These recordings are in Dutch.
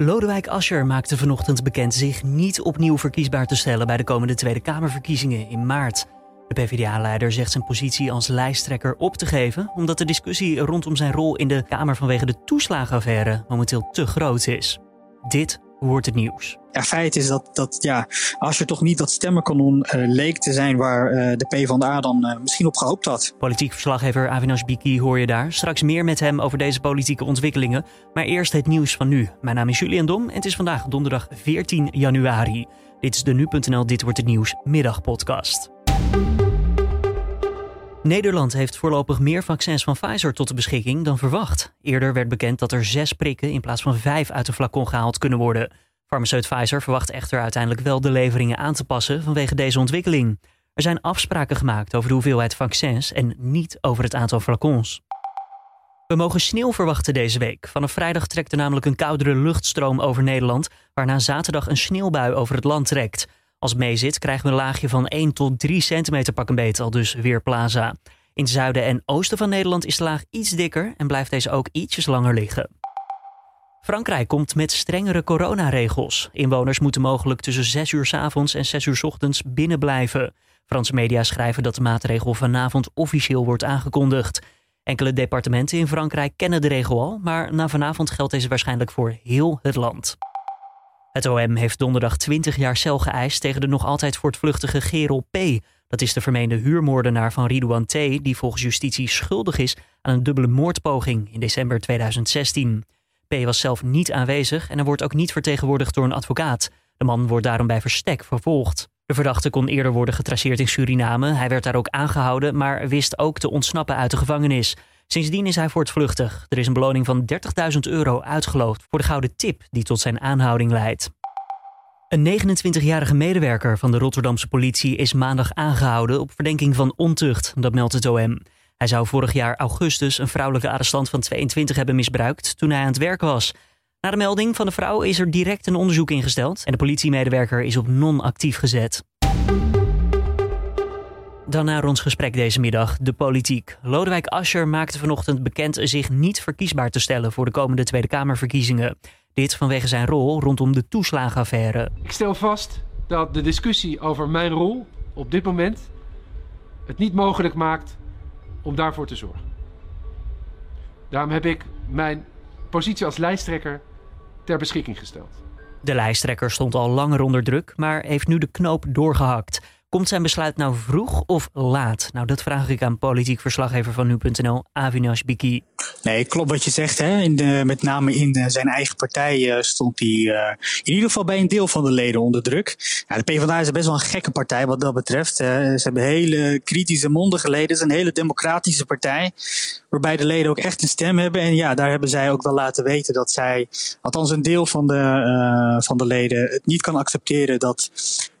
Lodewijk Asscher maakte vanochtend bekend zich niet opnieuw verkiesbaar te stellen bij de komende Tweede Kamerverkiezingen in maart. De PvdA-leider zegt zijn positie als lijsttrekker op te geven, omdat de discussie rondom zijn rol in de Kamer vanwege de toeslagenaffaire momenteel te groot is. Dit wordt het nieuws. Ja, feit is dat, dat ja, als je toch niet dat stemmenkanon uh, leek te zijn waar uh, de PvdA dan uh, misschien op gehoopt had. Politiek verslaggever Avinash Biki hoor je daar. Straks meer met hem over deze politieke ontwikkelingen. Maar eerst het nieuws van nu. Mijn naam is Julian Dom en het is vandaag donderdag 14 januari. Dit is de Nu.nl Dit Wordt Het Nieuws middagpodcast. Nederland heeft voorlopig meer vaccins van Pfizer tot de beschikking dan verwacht. Eerder werd bekend dat er zes prikken in plaats van vijf uit de flacon gehaald kunnen worden. Farmaceut Pfizer verwacht echter uiteindelijk wel de leveringen aan te passen vanwege deze ontwikkeling. Er zijn afspraken gemaakt over de hoeveelheid vaccins en niet over het aantal flacons. We mogen sneeuw verwachten deze week. Vanaf vrijdag trekt er namelijk een koudere luchtstroom over Nederland, waarna zaterdag een sneeuwbui over het land trekt. Als het meezit krijgen we een laagje van 1 tot 3 centimeter pak een beet, al dus weer plaza. In het zuiden en oosten van Nederland is de laag iets dikker en blijft deze ook ietsjes langer liggen. Frankrijk komt met strengere coronaregels. Inwoners moeten mogelijk tussen 6 uur s avonds en 6 uur s ochtends binnen blijven. Franse media schrijven dat de maatregel vanavond officieel wordt aangekondigd. Enkele departementen in Frankrijk kennen de regel al, maar na vanavond geldt deze waarschijnlijk voor heel het land. Het OM heeft donderdag 20 jaar cel geëist tegen de nog altijd voortvluchtige Gerol P. Dat is de vermeende huurmoordenaar van Ridouan T. die volgens justitie schuldig is aan een dubbele moordpoging in december 2016. P. was zelf niet aanwezig en hij wordt ook niet vertegenwoordigd door een advocaat. De man wordt daarom bij verstek vervolgd. De verdachte kon eerder worden getraceerd in Suriname. Hij werd daar ook aangehouden, maar wist ook te ontsnappen uit de gevangenis. Sindsdien is hij voortvluchtig. Er is een beloning van 30.000 euro uitgeloofd voor de gouden tip die tot zijn aanhouding leidt. Een 29-jarige medewerker van de Rotterdamse politie is maandag aangehouden op verdenking van ontucht, dat meldt het OM. Hij zou vorig jaar augustus een vrouwelijke arrestant van 22 hebben misbruikt toen hij aan het werk was. Na de melding van de vrouw is er direct een onderzoek ingesteld en de politiemedewerker is op non-actief gezet. Dan naar ons gesprek deze middag, de politiek. Lodewijk Asscher maakte vanochtend bekend zich niet verkiesbaar te stellen voor de komende Tweede Kamerverkiezingen. Dit vanwege zijn rol rondom de toeslagenaffaire. Ik stel vast dat de discussie over mijn rol op dit moment het niet mogelijk maakt om daarvoor te zorgen. Daarom heb ik mijn positie als lijsttrekker ter beschikking gesteld. De lijsttrekker stond al langer onder druk, maar heeft nu de knoop doorgehakt. Komt zijn besluit nou vroeg of laat? Nou, dat vraag ik aan politiek verslaggever van nu.nl, Avinash Biki. Nee, klopt wat je zegt. Hè. In met name in de, zijn eigen partij uh, stond hij uh, in ieder geval bij een deel van de leden onder druk. De PvdA is best wel een gekke partij wat dat betreft. Ze hebben hele kritische, mondige leden. Het is een hele democratische partij. Waarbij de leden ook echt een stem hebben. En ja, daar hebben zij ook wel laten weten dat zij, althans een deel van de, van de leden, het niet kan accepteren dat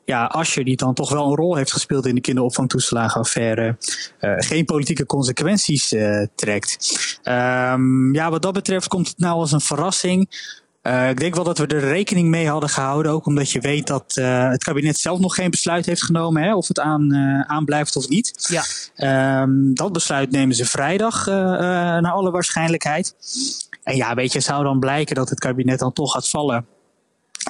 ja, Ascher, die dan toch wel een rol heeft gespeeld in de kinderopvangtoeslagenaffaire, uh, geen politieke consequenties uh, trekt. Um, ja, wat dat betreft komt het nou als een verrassing. Uh, ik denk wel dat we er rekening mee hadden gehouden, ook omdat je weet dat het kabinet zelf nog geen besluit heeft genomen hè, of het aan, aanblijft of niet. Ja. Um, dat besluit nemen ze vrijdag naar alle waarschijnlijkheid. En ja, weet je, zou dan blijken dat het kabinet dan toch gaat vallen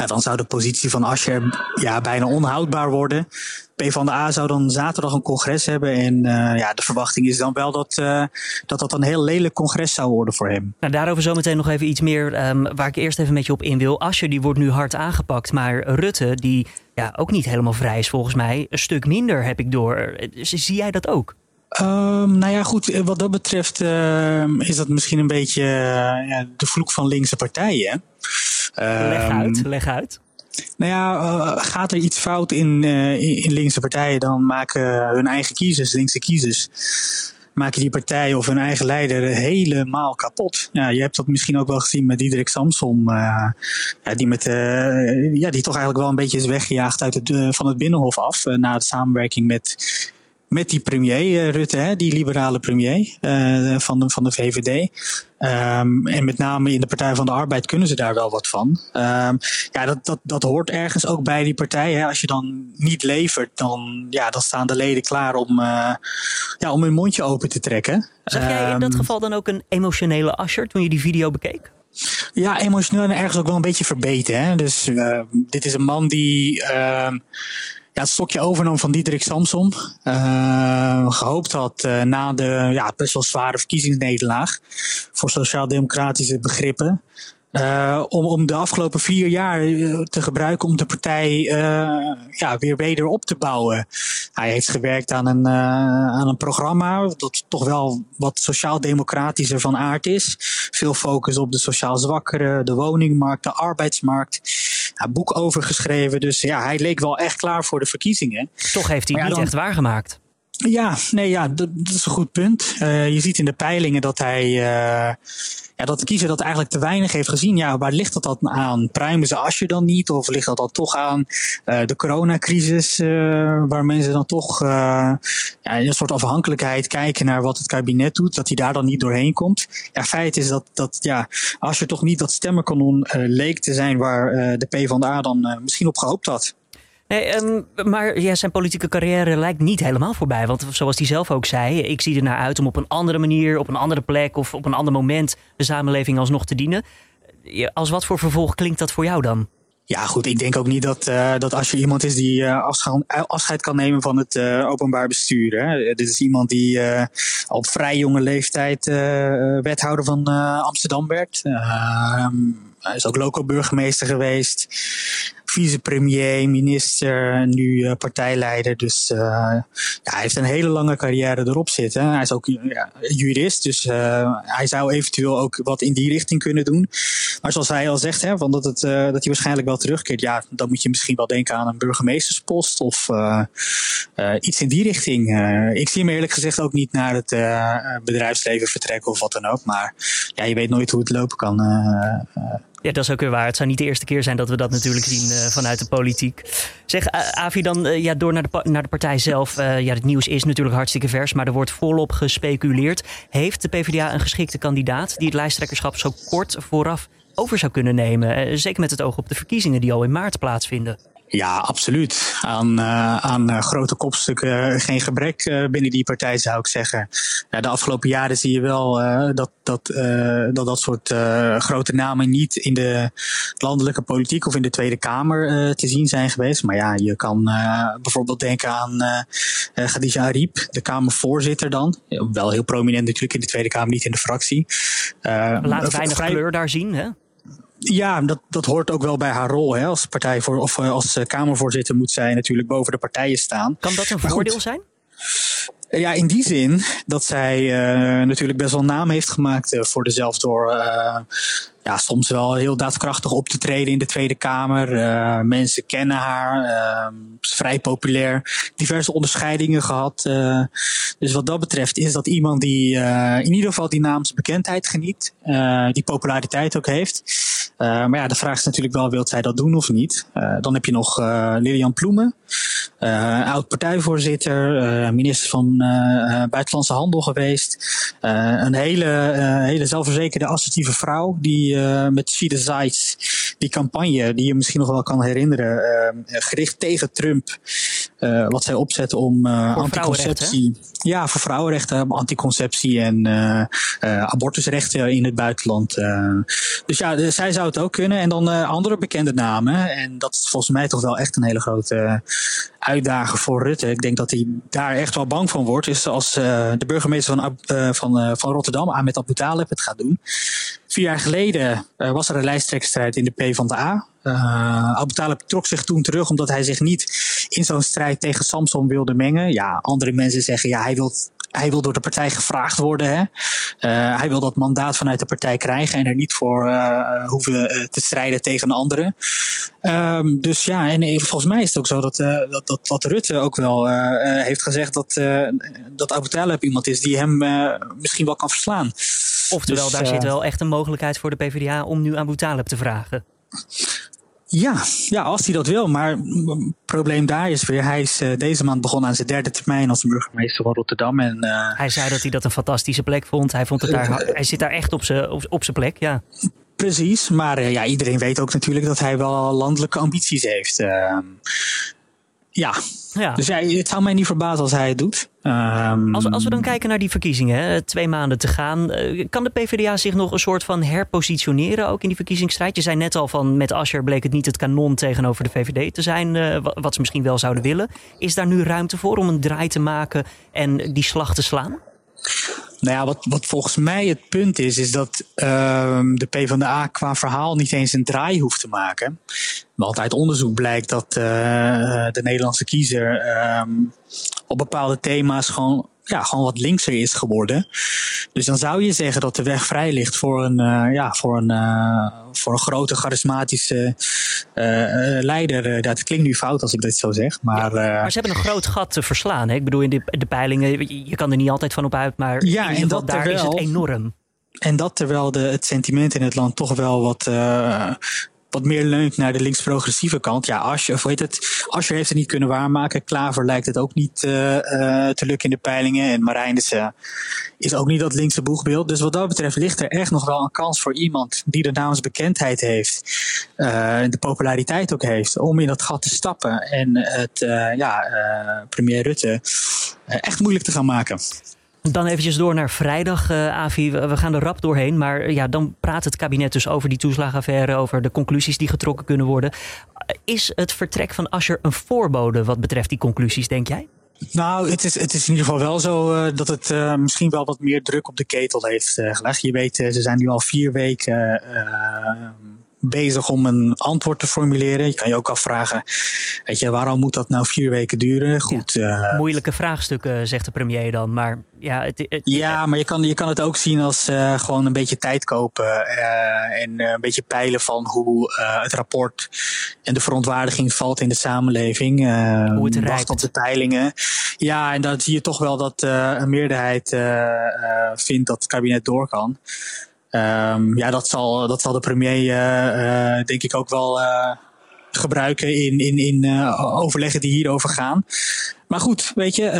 dan zou de positie van Ascher ja, bijna onhoudbaar worden. PvdA zou dan zaterdag een congres hebben. En uh, ja, de verwachting is dan wel dat, uh, dat dat een heel lelijk congres zou worden voor hem. Nou, daarover zometeen nog even iets meer um, waar ik eerst even met je op in wil. Ascher die wordt nu hard aangepakt. Maar Rutte, die ja, ook niet helemaal vrij is volgens mij, een stuk minder heb ik door. Zie jij dat ook? Um, nou ja, goed, eh, wat dat betreft uh, is dat misschien een beetje de vloek van linkse partijen. Leg uit, leg uit. Nou ja, uh, gaat er iets fout in, in, in, linkse partijen, dan maken hun eigen kiezers, linkse kiezers, maken die partij of hun eigen leider helemaal kapot. Ja, je hebt dat misschien ook wel gezien met Diederik Samsom, ja, die, met, ja, die toch eigenlijk wel een beetje is weggejaagd uit het, van het Binnenhof af, na de samenwerking met met die premier uh, Rutte, hè, die liberale premier uh, van, de, van de VVD. Um, ehm, en met name in de Partij van de Arbeid kunnen ze daar wel wat van. Um, ja, dat, dat, dat hoort ergens ook bij die partij. Hè. Als je dan niet levert, dan, ja, dan staan de leden klaar om, uh, ja, om hun mondje open te trekken. Zag jij in dat ehm, geval dan ook een emotionele Asher toen je die video bekeek? Ja, emotioneel en ergens ook wel een beetje verbeten. Hè? Dus uh, dit is een man die het stokje overnam van Diederik Samson. Uh, gehoopt had na de ja, best wel zware verkiezingsnederlaag voor sociaal-democratische begrippen. Uh, om, om de afgelopen vier jaar te gebruiken om de partij ja, weer weder op te bouwen. Hij heeft gewerkt aan een, aan een programma dat toch wel wat sociaal-democratischer van aard is. Veel focus op de sociaal zwakkeren, de woningmarkt, de arbeidsmarkt. Boek overgeschreven, dus ja, hij leek wel echt klaar voor de verkiezingen. Toch heeft hij het ja, niet dan, echt waargemaakt. Ja, nee, ja, dat, dat is een goed punt. je ziet in de peilingen dat hij ja, dat de kiezer dat eigenlijk te weinig heeft gezien. Ja, waar ligt dat dan aan? Pruimen ze Asje dan niet? Of ligt dat dan toch aan uh, de coronacrisis, uh, waar mensen dan toch uh, ja, in een soort afhankelijkheid kijken naar wat het kabinet doet, dat hij daar dan niet doorheen komt? Ja, feit is dat, dat ja, Asje toch niet dat stemmenkanon leek te zijn waar de PvdA dan misschien op gehoopt had. Nee, um, maar ja, zijn politieke carrière lijkt niet helemaal voorbij. Want zoals hij zelf ook zei, ik zie er naar uit om op een andere manier, op een andere plek of op een ander moment de samenleving alsnog te dienen. Als wat voor vervolg klinkt dat voor jou dan? Ja, goed. Ik denk ook niet dat, uh, dat als je iemand is die uh, afscheid kan nemen van het openbaar bestuur. Hè. Dit is iemand die op vrij jonge leeftijd wethouder van Amsterdam werd. Ehm, hij is ook local burgemeester geweest vicepremier, minister, nu uh, partijleider. Dus uh, ja, hij heeft een hele lange carrière erop zitten. Hij is ook ja, jurist, dus hij zou eventueel ook wat in die richting kunnen doen. Maar zoals hij al zegt, hè, van dat, het, dat hij waarschijnlijk wel terugkeert. Ja, dan moet je misschien wel denken aan een burgemeesterspost of iets in die richting. ik zie hem eerlijk gezegd ook niet naar het bedrijfsleven vertrekken of wat dan ook. Maar ja, je weet nooit hoe het lopen kan. Ja, dat is ook weer waar. Het zou niet de eerste keer zijn dat we dat natuurlijk zien uh, vanuit de politiek. Zeg, uh, Avi, dan uh, ja, door naar de, naar de partij zelf. ja, het nieuws is natuurlijk hartstikke vers, maar er wordt volop gespeculeerd. Heeft de PvdA een geschikte kandidaat die het lijsttrekkerschap zo kort vooraf over zou kunnen nemen? zeker met het oog op de verkiezingen die al in maart plaatsvinden. Ja, absoluut. Aan, uh, aan uh, grote kopstukken uh, geen gebrek binnen die partij, zou ik zeggen. Ja, de afgelopen jaren zie je wel dat, dat, dat dat soort grote namen niet in de landelijke politiek of in de Tweede Kamer te zien zijn geweest. Maar ja, je kan bijvoorbeeld denken aan Khadija Ariep, de Kamervoorzitter dan. Wel heel prominent natuurlijk in de Tweede Kamer, niet in de fractie. Laat weinig vrij... kleur daar zien, hè? Ja, dat, dat hoort ook wel bij haar rol. Hè? Als partij voor, of eh, als eh, Kamervoorzitter moet zij natuurlijk boven de partijen staan. Kan dat een voordeel zijn? Ja, in die zin dat zij uh, natuurlijk best wel naam heeft gemaakt uh, voor dezelfde door uh, ja, soms wel heel daadkrachtig op te treden in de Tweede Kamer. Uh, mensen kennen haar, is vrij populair, diverse onderscheidingen gehad. Uh, dus wat dat betreft is dat iemand die in ieder geval die naamsbekendheid geniet, die populariteit ook heeft. maar ja, de vraag is natuurlijk wel, wilt zij dat doen of niet? dan heb je nog Lilian Ploemen, oud partijvoorzitter, minister van Buitenlandse Handel geweest. een hele, hele zelfverzekerde, assertieve vrouw die uh, met She Decides, die campagne die je misschien nog wel kan herinneren, uh, gericht tegen Trump, uh, wat zij opzet om anticonceptie. Ja, voor vrouwenrechten, anticonceptie en abortusrechten in het buitenland. dus ja, zij zou het ook kunnen. En dan andere bekende namen. En dat is volgens mij toch wel echt een hele grote uitdaging voor Rutte. Ik denk dat hij daar echt wel bang van wordt. Is als de burgemeester van, van, van Rotterdam, Ahmed Abu Talib, het gaat doen. Vier jaar geleden uh, was er een lijsttrekkerstrijd in de P van de A. Uh, Abu trok zich toen terug omdat hij zich niet in zo'n strijd tegen Samson wilde mengen. Ja, andere mensen zeggen ja, hij wil, hij wil door de partij gevraagd worden. Hè? Uh, hij wil dat mandaat vanuit de partij krijgen en er niet voor uh, hoeven te strijden tegen anderen. Um, dus ja, en volgens mij is het ook zo dat, dat, dat wat Rutte ook wel heeft gezegd dat, dat Abu Talib iemand is die hem misschien wel kan verslaan. Oftewel, dus, daar zit wel echt een mogelijkheid voor de PvdA om nu Abu Talib te vragen. Ja, ja, als hij dat wil. Maar het probleem daar is weer, hij is uh, deze maand begonnen aan zijn derde termijn als burgemeester van Rotterdam. En, uh, hij zei dat hij dat een fantastische plek vond. Hij, vond het daar, hij zit daar echt op zijn op, op plek, ja. Precies, maar ja, iedereen weet ook natuurlijk dat hij wel landelijke ambities heeft. Ja. ja. Dus ja, het zou mij niet verbazen als hij het doet. Um, als, als we dan kijken naar die verkiezingen, twee maanden te gaan. Eh, kan de PvdA zich nog een soort van herpositioneren ook in die verkiezingsstrijd? Je zei net al van met Ascher bleek het niet het kanon tegenover de VVD te zijn. Uh, wat ze misschien wel zouden willen. Is daar nu ruimte voor om een draai te maken en die slag te slaan? Nou ja, wat, wat volgens mij het punt is, is dat uh, de PvdA qua verhaal niet eens een draai hoeft te maken. Want uit onderzoek blijkt dat uh, de Nederlandse kiezer uh, op bepaalde thema's gewoon ja, gewoon wat linkser is geworden. Dus dan zou je zeggen dat de weg vrij ligt voor een, uh, ja, voor een, uh, voor een grote charismatische uh, leider. dat klinkt nu fout als ik dit zo zeg. Maar, ja, maar ze hebben een groot gat te verslaan. Hè? Ik bedoel, in de, de peilingen, je kan er niet altijd van op uit, maar ja, en dat daar terwijl, is het enorm. En dat terwijl de, het sentiment in het land toch wel wat wat meer leunt naar de links-progressieve kant. Ja, Asje, of weet het, Asje heeft het niet kunnen waarmaken. Klaver lijkt het ook niet uh, uh, te lukken in de peilingen. En Marijnissen is ook niet dat linkse boegbeeld. Dus wat dat betreft ligt er echt nog wel een kans voor iemand die de naamsbekendheid heeft. En de populariteit ook heeft. Om in dat gat te stappen. En het, ja, premier Rutte echt moeilijk te gaan maken. Dan eventjes door naar vrijdag, uh, Avi. We gaan er rap doorheen. Maar ja, dan praat het kabinet dus over die toeslagaffaire, over de conclusies die getrokken kunnen worden. Is het vertrek van Ascher een voorbode wat betreft die conclusies, denk jij? Nou, het is, het is in ieder geval wel zo uh, dat het misschien wel wat meer druk op de ketel heeft gelegd. Je weet, ze zijn nu al vier weken bezig om een antwoord te formuleren. Je kan je ook afvragen, weet je, waarom moet dat nou vier weken duren? Goed. Ja, uh, moeilijke vraagstukken, zegt de premier dan. Maar ja, het, het, ja maar je kan, je kan het ook zien als uh, gewoon een beetje tijd kopen. Uh, en een beetje peilen van hoe het rapport en de verontwaardiging valt in de samenleving. hoe het wacht op de peilingen. Ja, en dan zie je toch wel dat een meerderheid vindt dat het kabinet door kan. Um, ja, dat zal, dat zal de premier, uh, denk ik, ook wel uh, gebruiken in, in, in overleggen die hierover gaan. Maar goed, weet je,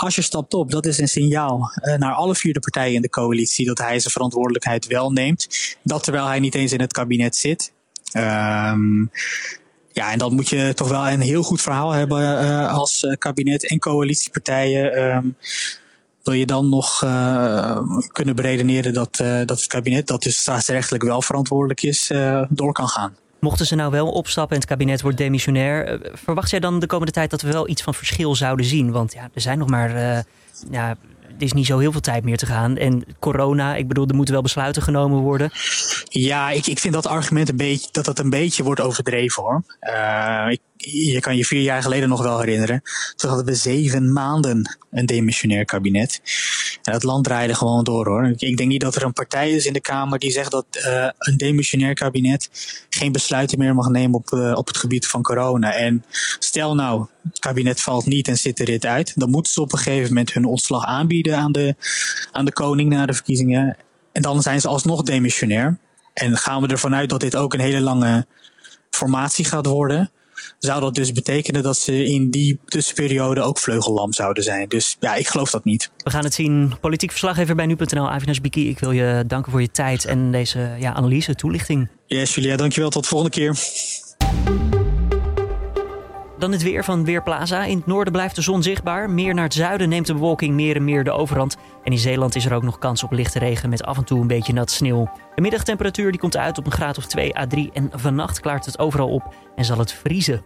als je stapt op, dat is een signaal naar alle vier de partijen in de coalitie dat hij zijn verantwoordelijkheid wel neemt. Dat terwijl hij niet eens in het kabinet zit. Um, ja, en dan moet je toch wel een heel goed verhaal hebben als kabinet en coalitiepartijen. Um, wil je dan nog uh, kunnen beredeneren dat, uh, dat het kabinet, dat dus staatsrechtelijk wel verantwoordelijk is, uh, door kan gaan. Mochten ze nou wel opstappen en het kabinet wordt demissionair, verwacht jij dan de komende tijd dat we wel iets van verschil zouden zien? Want ja, er zijn nog maar ja, is niet zo heel veel tijd meer te gaan. En corona, ik bedoel, er moeten wel besluiten genomen worden. Ja, ik, ik vind dat argument een beetje, dat dat een beetje wordt overdreven hoor. Ik, je kan je vier jaar geleden nog wel herinneren. Toen hadden we zeven maanden een demissionair kabinet. En het land draaide gewoon door hoor. Ik denk niet dat er een partij is in de Kamer die zegt dat uh, een demissionair kabinet geen besluiten meer mag nemen op, uh, op het gebied van corona. En stel nou, het kabinet valt niet en zit er dit uit. Dan moeten ze op een gegeven moment hun ontslag aanbieden aan de, aan de koning na de verkiezingen. En dan zijn ze alsnog demissionair. En gaan we ervan uit dat dit ook een hele lange formatie gaat worden zou dat dus betekenen dat ze in die tussenperiode ook vleugellam zouden zijn. Dus ja, ik geloof dat niet. We gaan het zien. Politiek verslaggever bij nu.nl, Avinash Biki. Ik wil je danken voor je tijd en deze ja, analyse, toelichting. Yes, Julia, dankjewel. Tot de volgende keer. Dan het weer van Weerplaza. In het noorden blijft de zon zichtbaar. Meer naar het zuiden neemt de bewolking meer en meer de overhand. En in Zeeland is er ook nog kans op lichte regen met af en toe een beetje nat sneeuw. De middagtemperatuur die komt uit op een graad of 2 à 3. En vannacht klaart het overal op en zal het vriezen.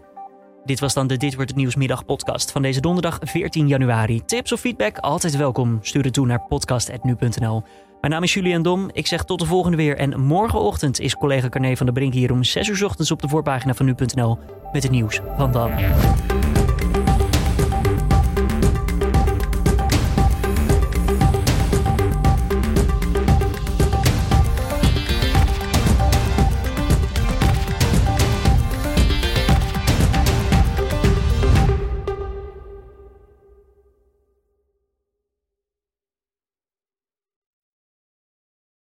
Dit was dan de Dit wordt het nieuwsmiddag podcast van deze donderdag 14 januari. Tips of feedback altijd welkom. Stuur het toe naar podcast.nu.nl. Mijn naam is Julian Dom. Ik zeg tot de volgende weer. En morgenochtend is collega Carne van der Brink hier om 6 uur ochtends op de voorpagina van nu.nl met het nieuws van dan.